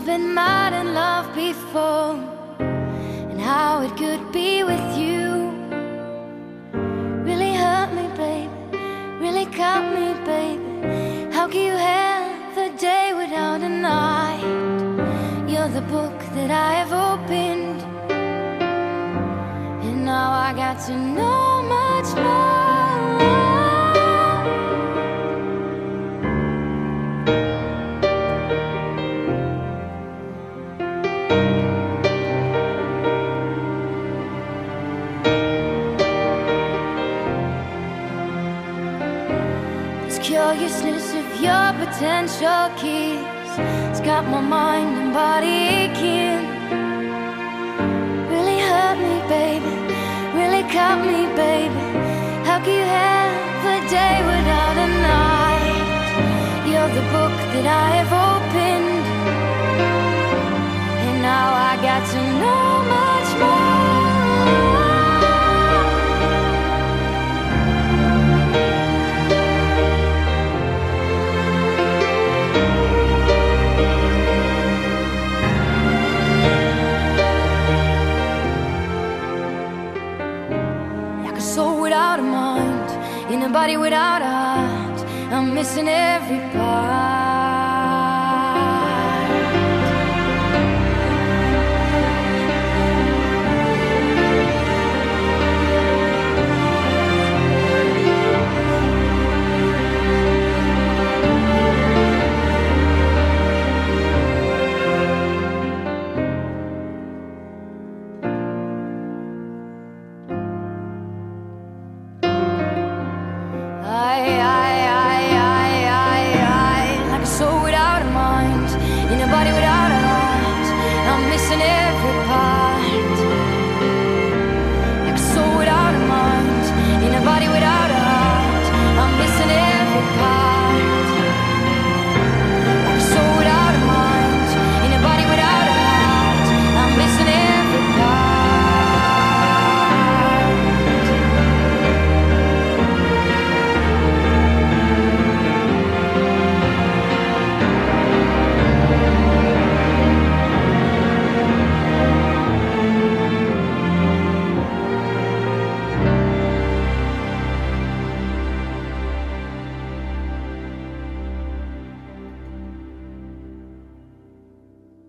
I've been mad in love before, and how it could be with you really hurt me, baby. Really cut me, baby. How can you have a day without a night? You're the book that I have opened, and now I got to know much curiousness of your potential kiss. It's got my mind and body aching. Really hurt me, baby. Really cut me, baby. How can you have a day without a night? You're the book that I have opened. And now I got to know soul without a mind, in a body without a heart. I'm missing every part. I